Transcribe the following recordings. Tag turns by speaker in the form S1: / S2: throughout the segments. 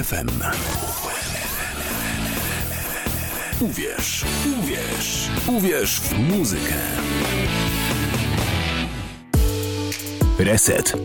S1: UWMFM. Uwierz, uwierz, uwierz w muzykę. Reset.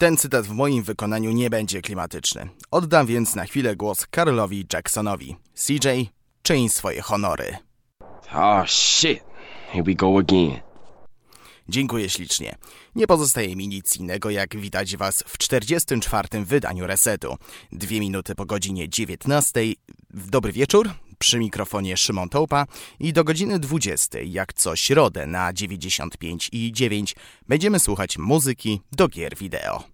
S2: Ten cytat w moim wykonaniu nie będzie klimatyczny. Oddam więc na chwilę głos Karlowi Jacksonowi. CJ, czyń swoje honory.
S3: Oh shit. Here we go again.
S2: Dziękuję ślicznie. Nie pozostaje mi nic innego, jak witać Was w 44. wydaniu Resetu. Dwie minuty po godzinie 19. Dobry wieczór. Przy mikrofonie Szymon Tołpa i do godziny 20, jak co środę na 95 i 9, będziemy słuchać muzyki do gier wideo.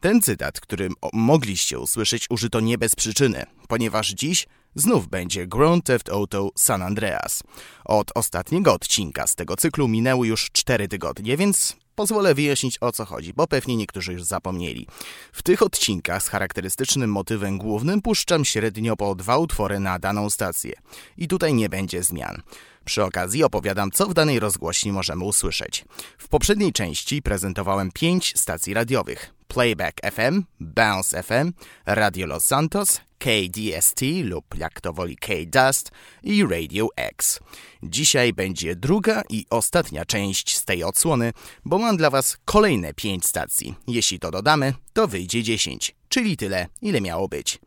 S2: Ten cytat, który mogliście usłyszeć, użyto nie bez przyczyny, ponieważ dziś znów będzie Grand Theft Auto San Andreas. Od ostatniego odcinka z tego cyklu minęły już 4 tygodnie, więc pozwolę wyjaśnić o co chodzi, bo pewnie niektórzy już zapomnieli. W tych odcinkach z charakterystycznym motywem głównym puszczam średnio po dwa utwory na daną stację. I tutaj nie będzie zmian. Przy okazji opowiadam, co w danej rozgłośni możemy usłyszeć. W poprzedniej części prezentowałem pięć stacji radiowych. Playback FM, Bounce FM, Radio Los Santos, KDST lub jak to woli K-Dust i Radio X. Dzisiaj będzie druga i ostatnia część z tej odsłony, bo mam dla Was kolejne pięć stacji. Jeśli to dodamy, to wyjdzie 10, czyli tyle, ile miało być.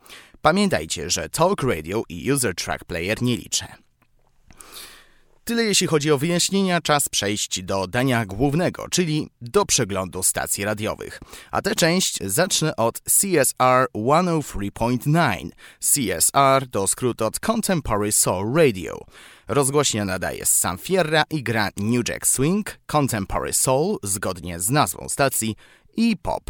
S2: Pamiętajcie, że Talk Radio i User Track Player nie liczę. Tyle jeśli chodzi o wyjaśnienia, czas przejść do dania głównego, czyli do przeglądu stacji radiowych. A tę część zacznę od CSR 103.9. CSR to skrót od Contemporary Soul Radio. Rozgłośnia nadaje z San Fierra i gra New Jack Swing, Contemporary Soul, zgodnie z nazwą stacji, i pop.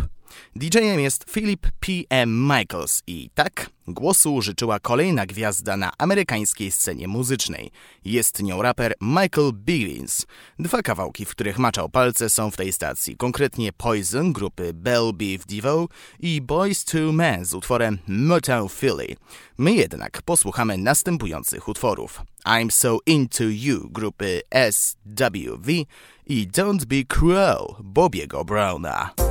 S2: DJ-em jest Philip P.M. Michaels i tak głosu życzyła kolejna gwiazda na amerykańskiej scenie muzycznej. Jest nią raper Michael Billings. Dwa kawałki, w których maczał palce są w tej stacji, konkretnie Poison grupy Bell Beef Devo i Boys to Men z utworem Motown Philly. My jednak posłuchamy następujących utworów. I'm So Into You grupy SWV i Don't Be Cruel Bobiego Browna.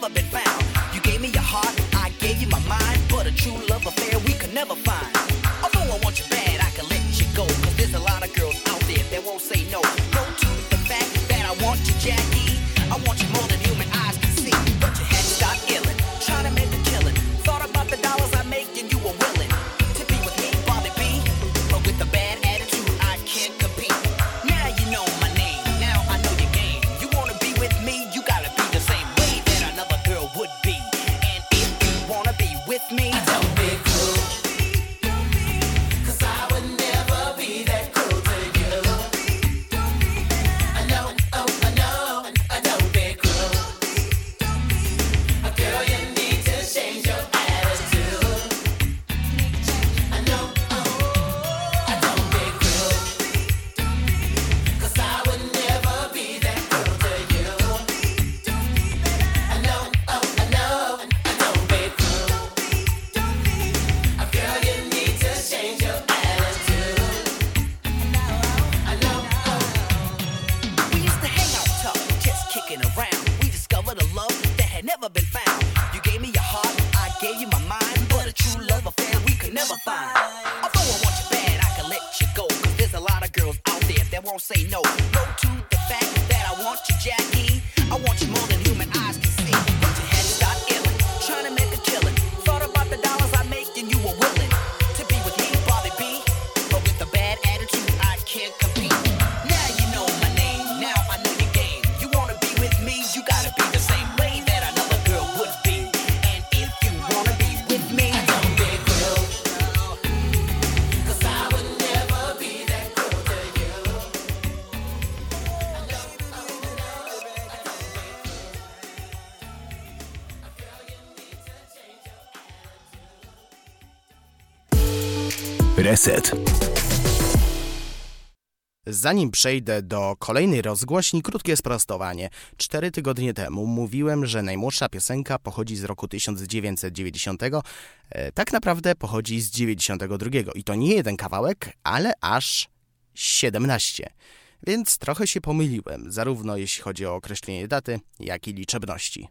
S4: never been found.
S1: Reset.
S2: Zanim przejdę do kolejnej rozgłośni, krótkie sprostowanie. Cztery tygodnie temu mówiłem, że najmłodsza piosenka pochodzi z roku 1990. E, tak naprawdę pochodzi z 92. I to nie jeden kawałek, ale aż 17. Więc trochę się pomyliłem, zarówno jeśli chodzi o określenie daty, jak i liczebności.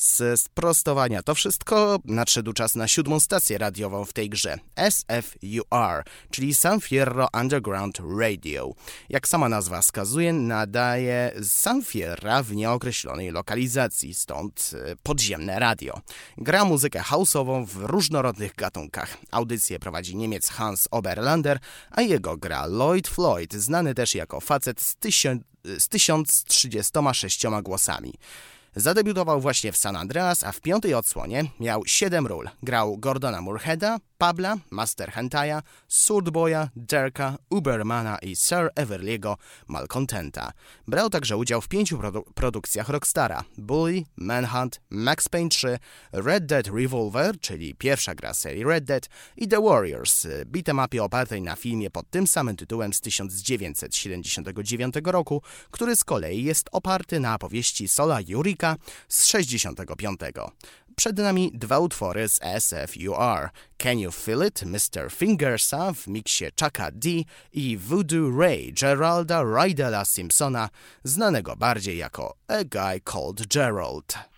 S2: Z sprostowania to wszystko nadszedł czas na siódmą stację radiową w tej grze SFUR, czyli San Fierro Underground Radio. Jak sama nazwa wskazuje, nadaje San Fierra w nieokreślonej lokalizacji, stąd e, podziemne radio. Gra muzykę house'ową w różnorodnych gatunkach. Audycję prowadzi Niemiec Hans Oberlander, a jego gra Lloyd Floyd, znany też jako facet z, tysią- z 1036 głosami. Zadebiutował właśnie w San Andreas, a w piątej odsłonie miał 7 ról. Grał Gordona Moorheada, Pabla, Master Hentaja, Swordboya, Derka, Ubermana i Sir Everliego Malcontenta. Brał także udział w pięciu produ- produkcjach Rockstara Bully, Manhunt, Max Payne 3, Red Dead Revolver, czyli pierwsza gra serii Red Dead i The Warriors, beat'em upie opartej na filmie pod tym samym tytułem z 1979 roku, który z kolei jest oparty na opowieści Sola Jurika z 65. Przed nami dwa utwory z SFUR. Can You Feel It, Mr. Fingersa w miksie Chucka D i Voodoo Ray Geralda Rydela Simpsona, znanego bardziej jako A Guy Called Gerald.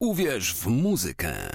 S1: Uwierz w muzykę.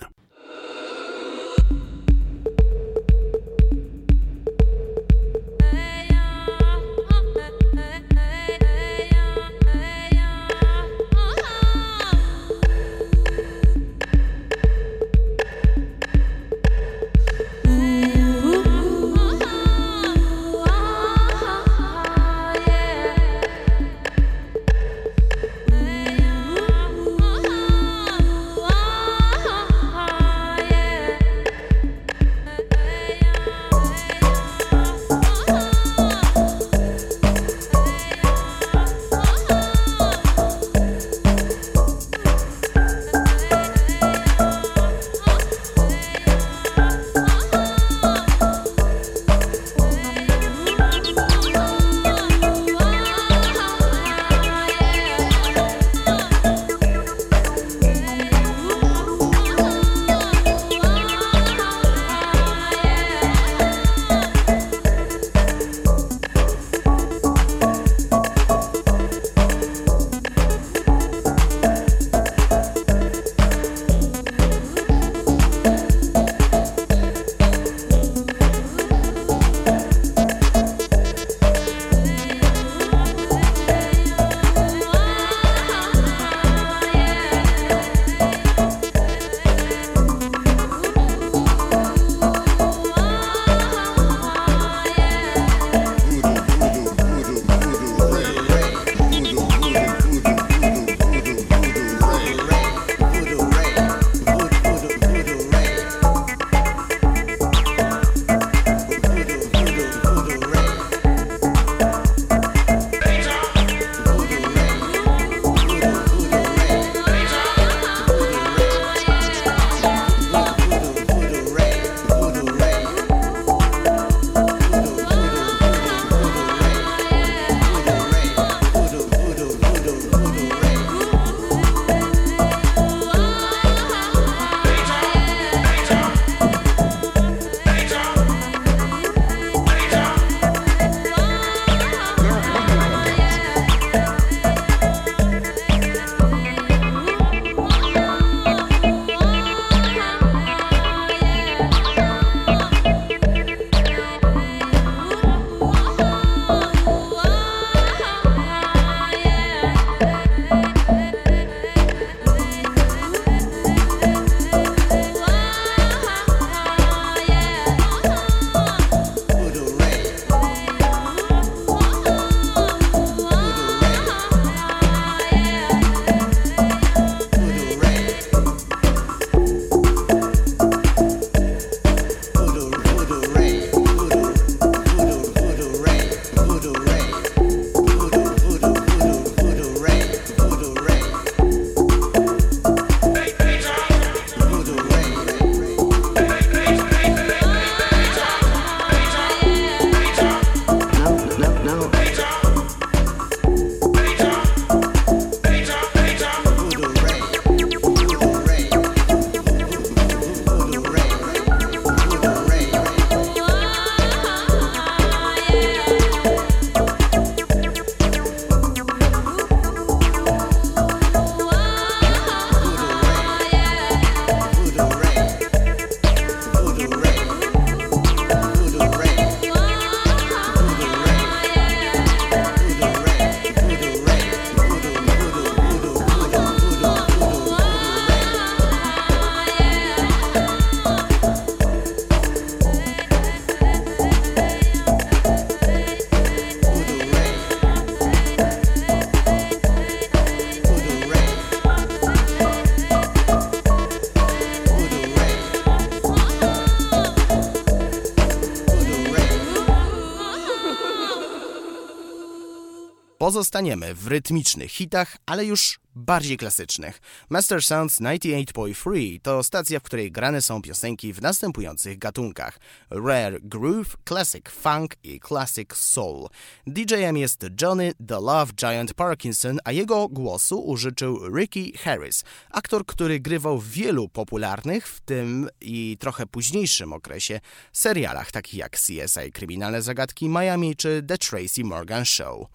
S2: Pozostaniemy w rytmicznych hitach, ale już bardziej klasycznych. Master Sounds 98.3 to stacja, w której grane są piosenki w następujących gatunkach: rare groove, classic funk i classic soul. DJ-em jest Johnny The Love Giant Parkinson, a jego głosu użyczył Ricky Harris, aktor, który grywał w wielu popularnych, w tym i trochę późniejszym okresie, serialach takich jak CSI Kryminalne Zagadki Miami czy The Tracy Morgan Show.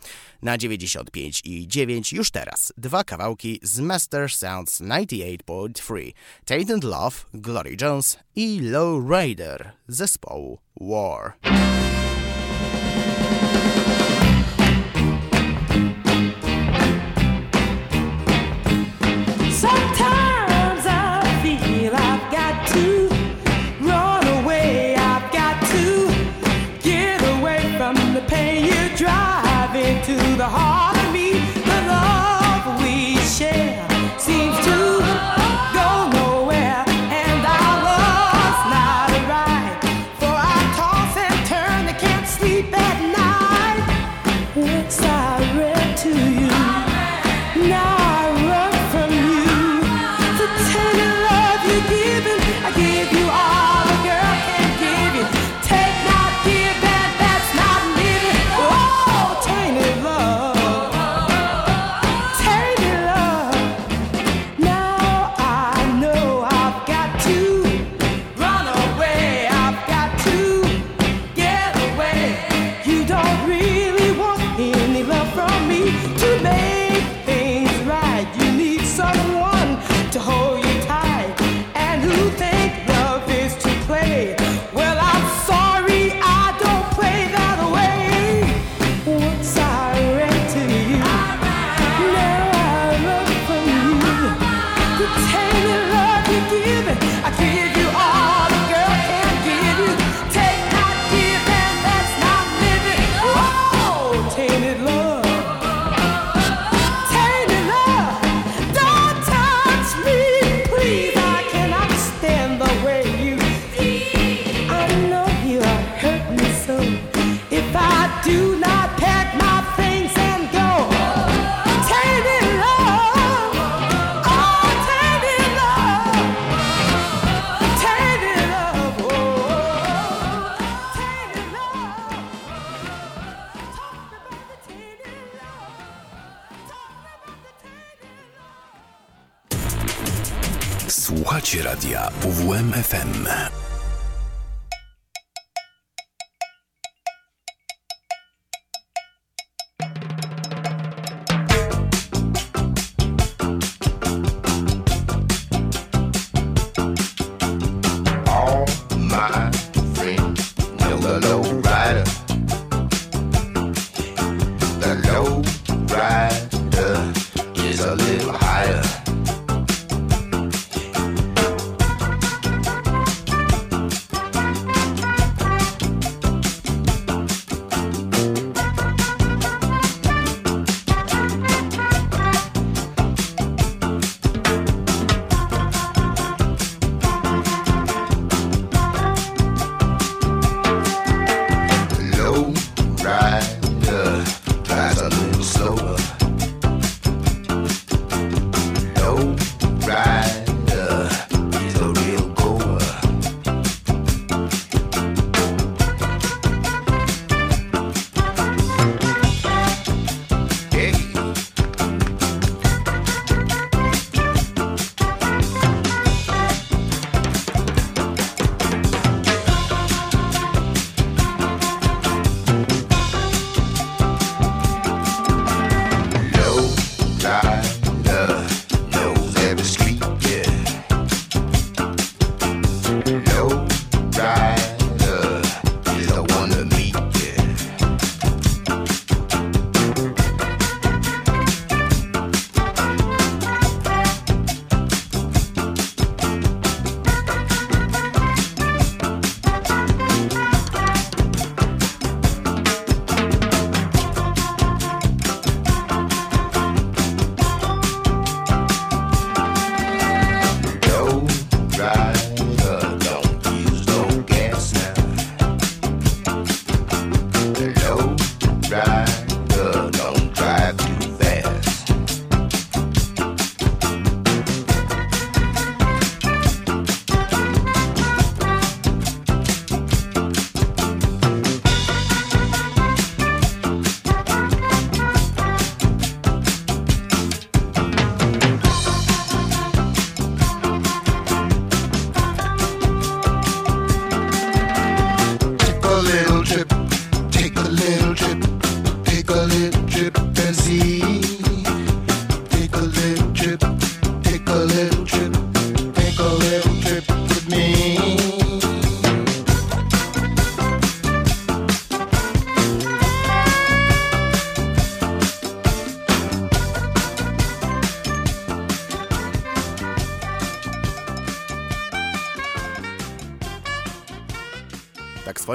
S2: Na 95 i 9 już teraz dwa kawałki
S5: karaoke z Master Sounds 98.3 Tate and Love, Glory Jones i Low Rider zespołu War.
S2: UWMFM.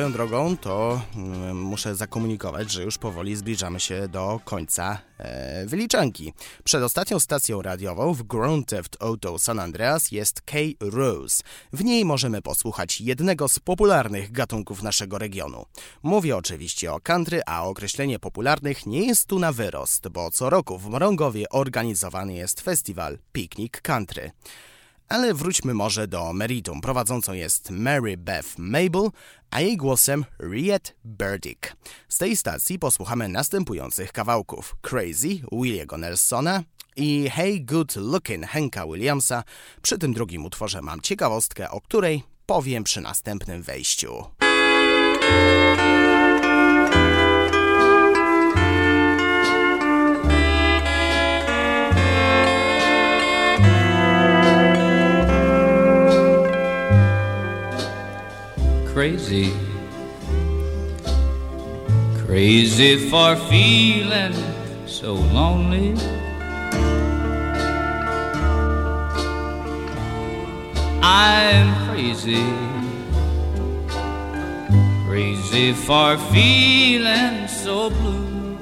S2: Swoją drogą to mm, muszę zakomunikować, że już powoli zbliżamy się do końca e, wyliczanki. Przed ostatnią stacją radiową w Grand Theft Auto San Andreas jest K Rose. W niej możemy posłuchać jednego z popularnych gatunków naszego regionu. Mówię oczywiście o country, a określenie popularnych nie jest tu na wyrost, bo co roku w Mrągowie organizowany jest festiwal Picnic Country. Ale wróćmy może do meritum. Prowadzącą jest Mary Beth Mabel, a jej głosem Riet Burdick. Z tej stacji posłuchamy następujących kawałków: Crazy Williego Nelsona i Hey Good Lookin' Henka Williamsa. Przy tym drugim utworze mam ciekawostkę, o której powiem przy następnym wejściu.
S6: Crazy. Crazy for feeling so lonely. I'm crazy. Crazy for feeling so blue.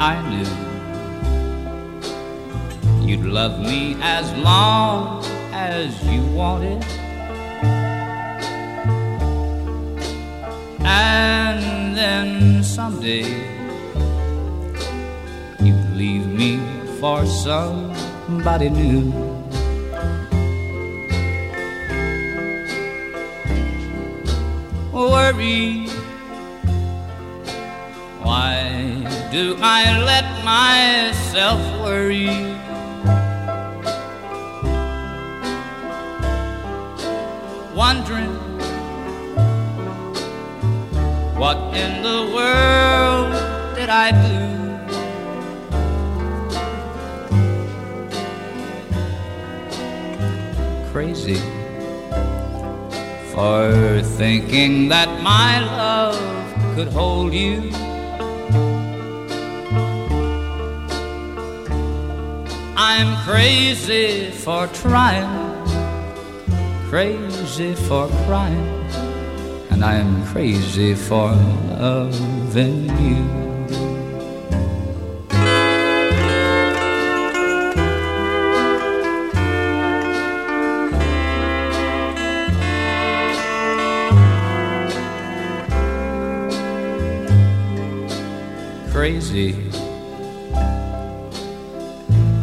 S6: I knew You'd love me as long as you wanted. And then someday you'd leave me for somebody new. Worry. Why do I let myself worry? What in the world did I do? Crazy for thinking that my love could hold you. I'm crazy for trying crazy for crying, and I'm crazy for loving you. Crazy,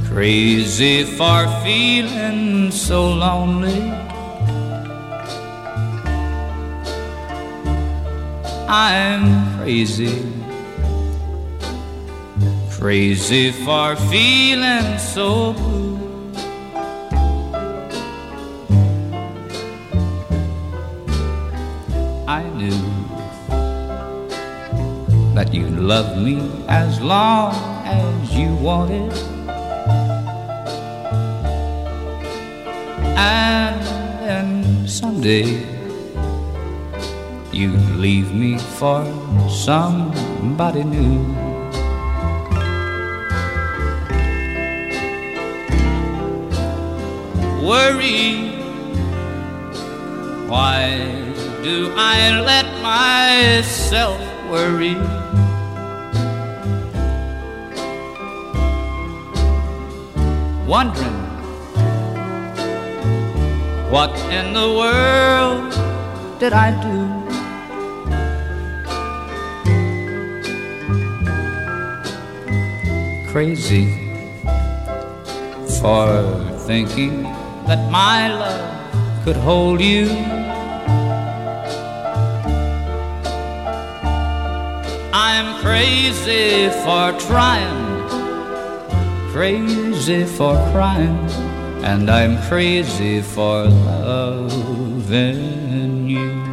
S6: crazy for feeling so lonely. I'm crazy, crazy for feeling so blue. I knew that you'd love me as long as you wanted. And then someday you'd leave me for somebody new. Worry, why do I let myself worry? Wondering what in the world did I do? Crazy for thinking that my love could hold you. I'm crazy for trying, crazy for crying, and I'm crazy for loving you.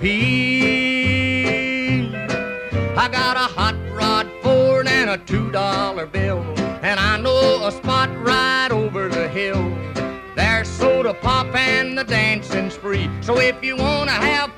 S7: I got a hot rod Ford and a two dollar bill, and I know a spot right over the hill. There's soda pop and the dancing spree. So if you wanna have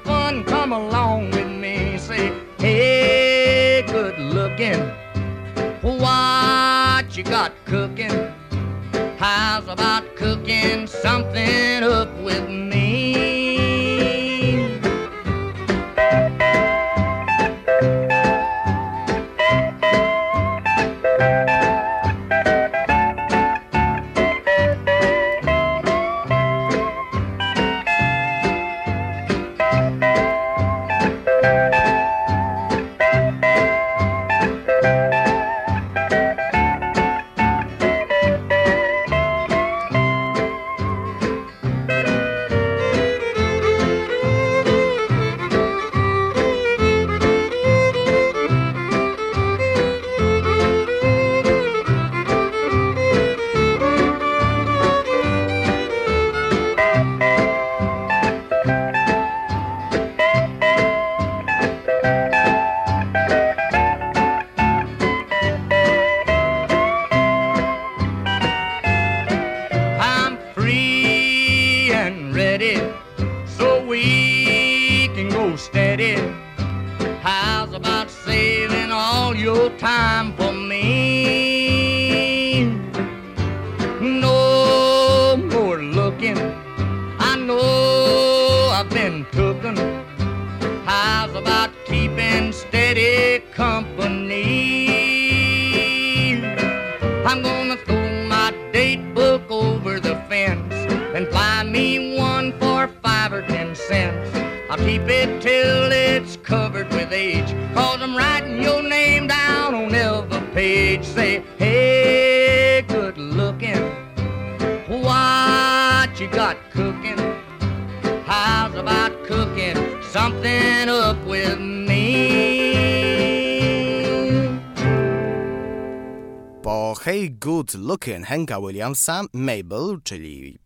S2: Hanka Williamsa, Mabel, czyli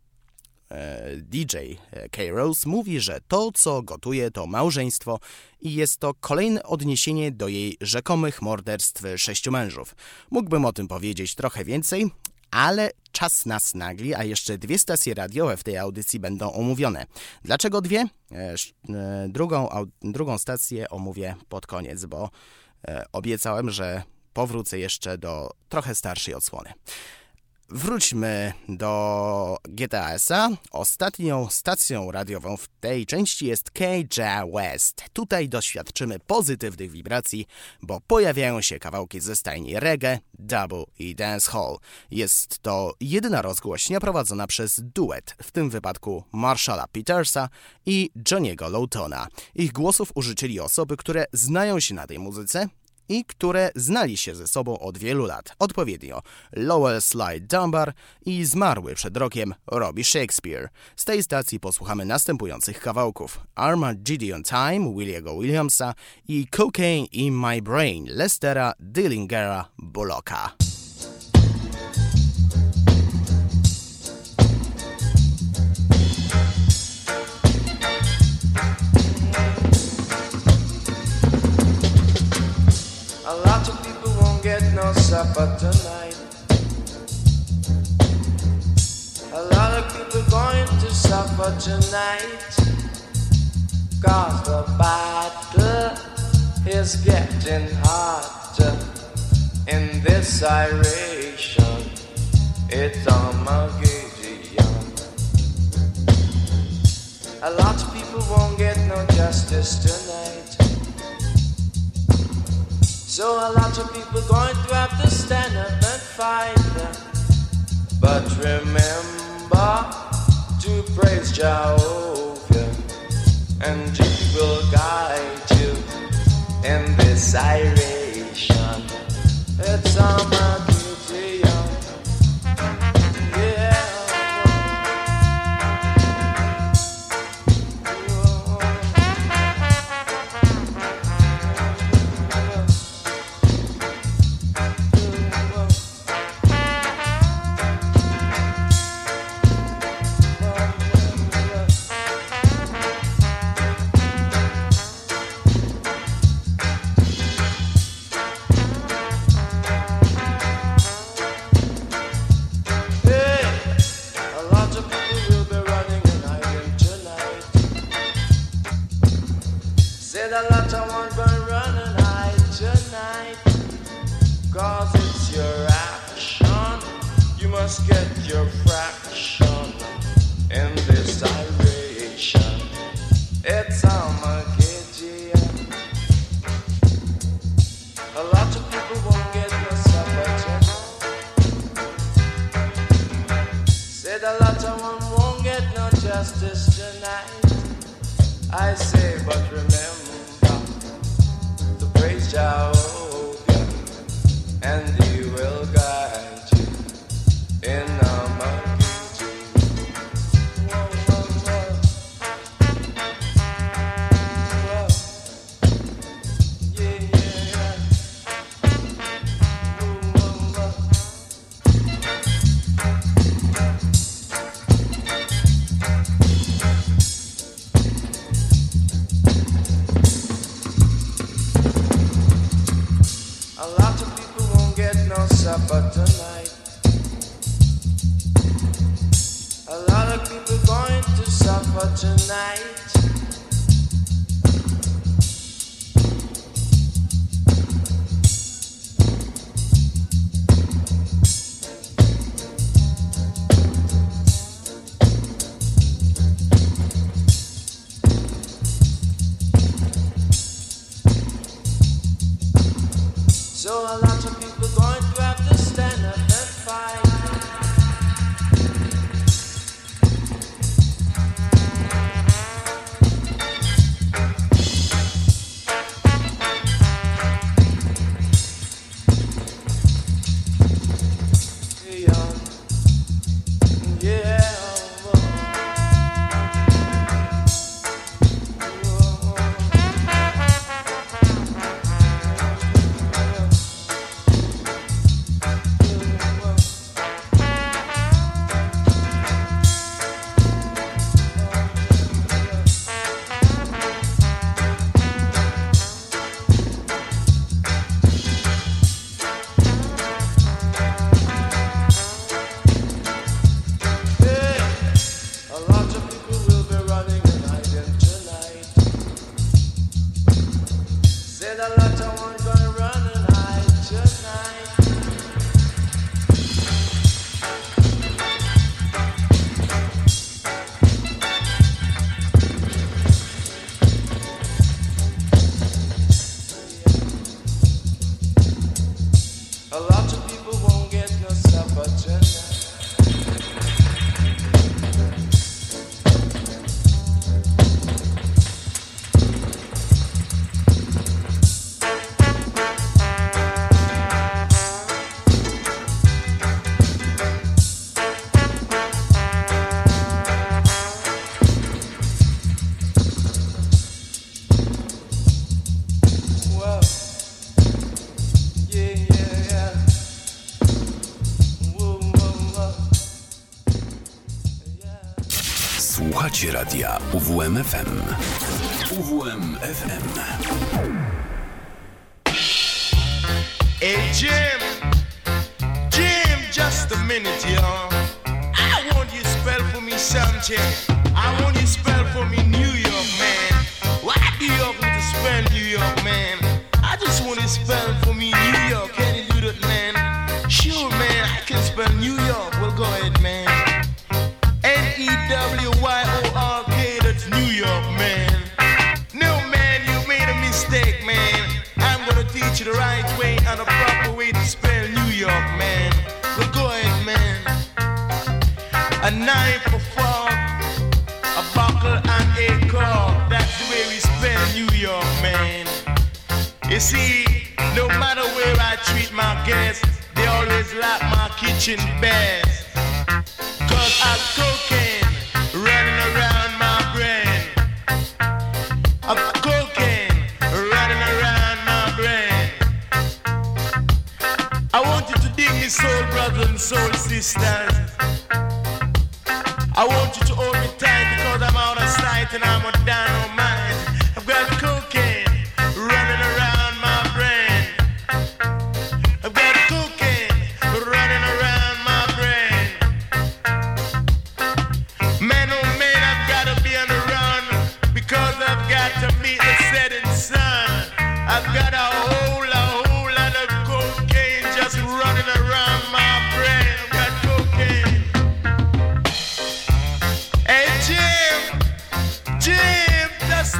S2: e, DJ K-Rose, mówi, że to, co gotuje, to małżeństwo i jest to kolejne odniesienie do jej rzekomych morderstw sześciu mężów. Mógłbym o tym powiedzieć trochę więcej, ale czas nas nagli, a jeszcze dwie stacje radiowe w tej audycji będą omówione. Dlaczego dwie? E, e, Drugą, drugą stację omówię pod koniec, bo e, obiecałem, że powrócę jeszcze do trochę starszej odsłony. Wróćmy do GTAS-a. Ostatnią stacją radiową w tej części jest KJ West. Tutaj doświadczymy pozytywnych wibracji, bo pojawiają się kawałki ze stajni reggae, double i dancehall. Jest to jedyna rozgłośnia prowadzona przez duet, w tym wypadku Marshalla Petersa i Johniego Lowtona. Ich głosów użyczyli osoby, które znają się na tej muzyce i które znali się ze sobą od wielu lat, odpowiednio Lowell Slide Dunbar i zmarły przed rokiem Robbie Shakespeare. Z tej stacji posłuchamy następujących kawałków Armageddon Time Williego Williamsa i Cocaine in My Brain Lestera Dillingera Bullocka.
S8: No supper tonight. A lot of people going to suffer tonight. Cause the battle is getting hotter in this iration. It's Armageddon. A lot of people won't get no justice tonight. So a lot of people going to have to stand up and fight. them. But remember to praise Jehovah, and He will guide you in this iration. It's Armageddon. a lot of
S1: Słuchacie radia UWMFM. UWMFM.
S9: Hey Jim, Jim, just a minute, y'all. I want you spell for me something. I want you spell for me New York, man. Why do you have to spell New York, man? I just want to spell for me New York. the right way and the proper way to spell New York, man. Well, go ahead, man. A knife, a fork, a buckle, and a car. That's the way we spell New York, man. You see, no matter where I treat my guests, they always like my kitchen best. Cause I cocaine.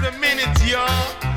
S9: A minute, y'all.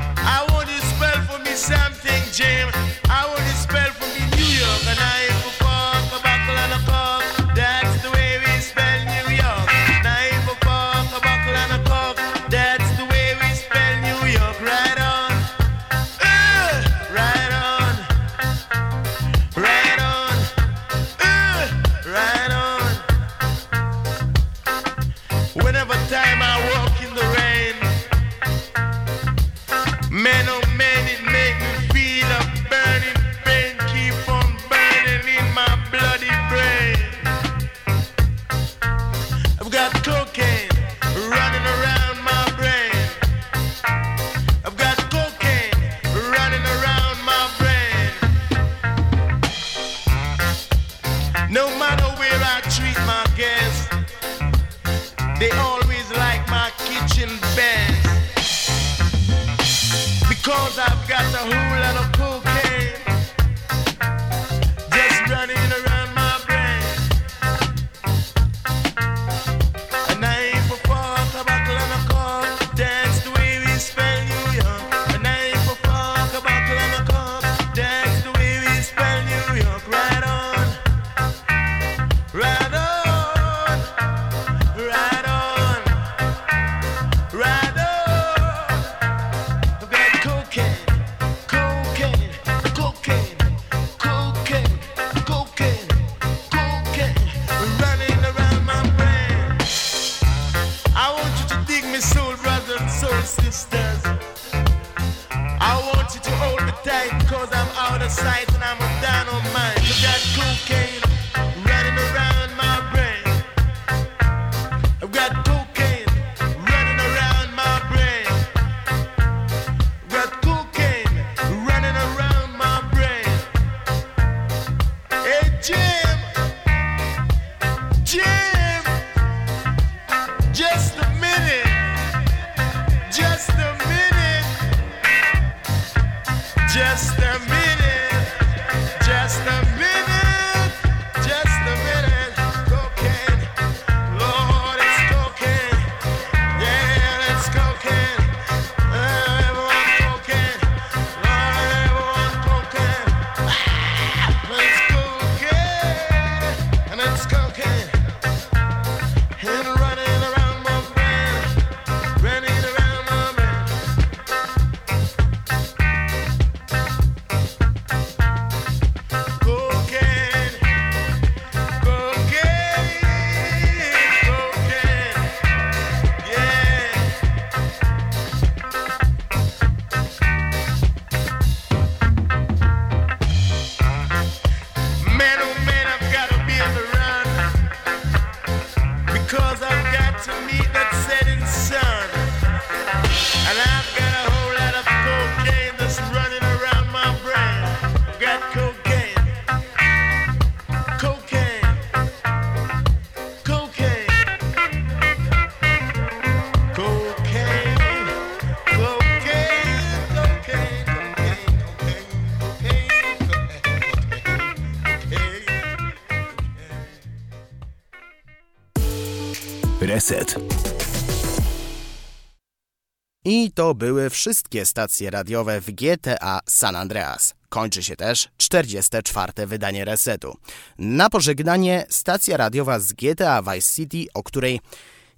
S9: I to
S2: były wszystkie stacje radiowe w GTA San Andreas. Kończy się też 44. wydanie resetu. Na pożegnanie stacja radiowa z GTA Vice City, o której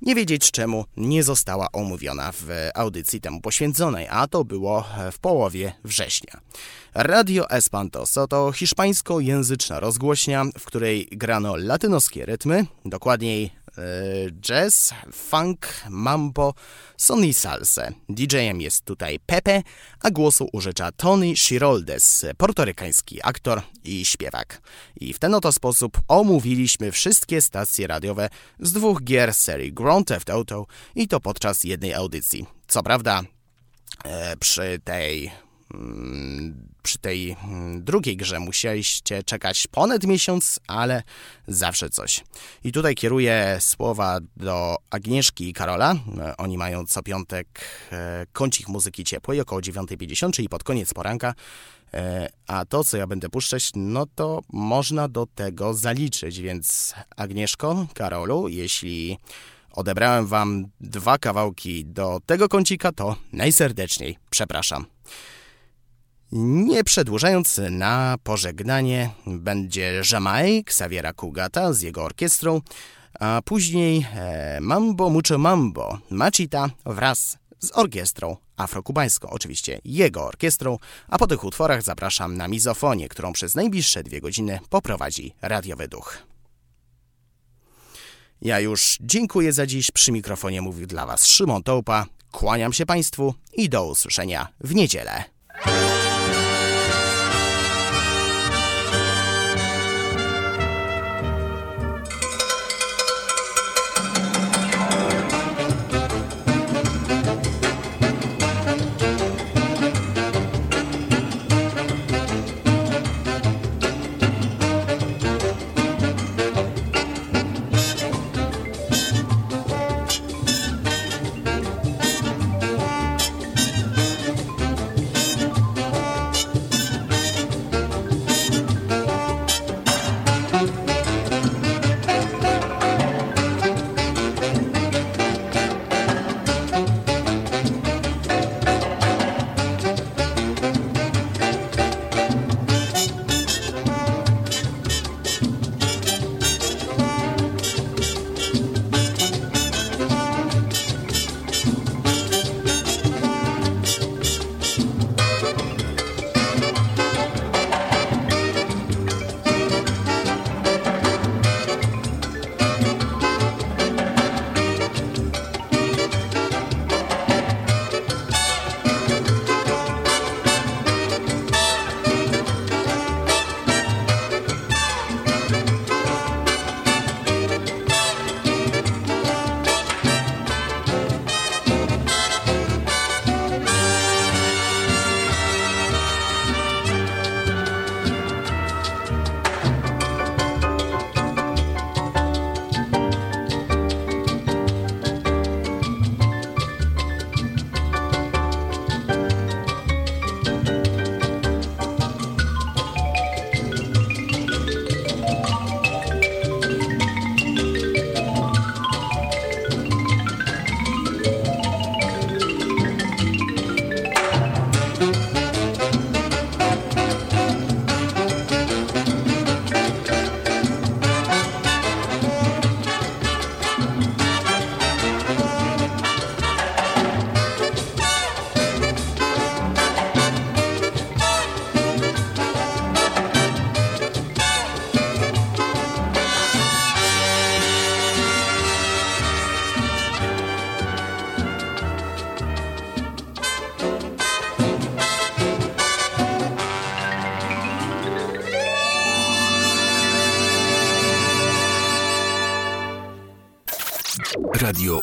S2: nie wiedzieć czemu nie została omówiona w audycji temu poświęconej, a to było w połowie września. Radio Espantoso to hiszpańskojęzyczna rozgłośnia, w której grano latynoskie rytmy, dokładniej jazz, funk, mambo, son i salsę. DJ-em jest tutaj Pepe, a głosu użycza Tony Shiroldes, portorykański aktor i śpiewak. I w ten oto sposób omówiliśmy wszystkie stacje radiowe z dwóch gier serii Grand Theft Auto i to podczas jednej audycji. Co prawda e, przy tej mm, przy tej mm, drugiej grze musieliście czekać ponad miesiąc, ale zawsze coś. I tutaj kieruję słowa do Agnieszki i Karola. E, Oni mają co piątek e, kącik muzyki ciepłej około 9.50, czyli pod koniec poranka. E, A to, co ja będę puszczać, no to można do tego zaliczyć, więc Agnieszko, Karolu, jeśli odebrałem wam dwa kawałki do tego kącika, to najserdeczniej przepraszam. Nie przedłużając na pożegnanie, będzie Jamaj Xaviera Kugata z jego orkiestrą, a później e, Mambo Mucho Mambo Machita wraz z orkiestrą afrokubańską, oczywiście jego orkiestrą, a po tych utworach zapraszam na mizofonię, którą przez najbliższe dwie godziny poprowadzi radiowy duch. Ja już dziękuję za dziś. Przy mikrofonie mówił dla Was Szymon Tołpa. Kłaniam się Państwu i do usłyszenia w niedzielę.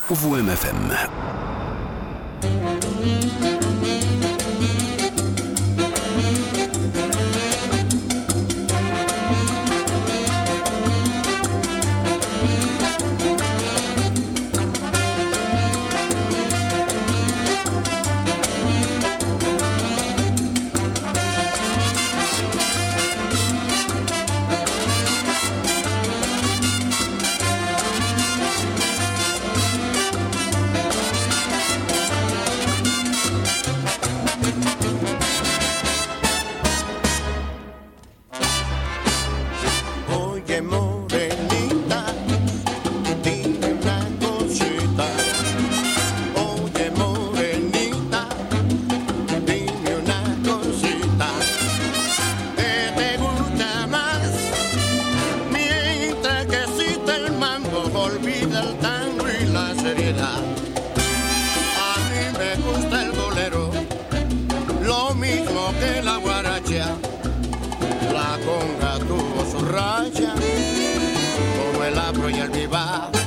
S1: UWMFM. como el afro y el vivac.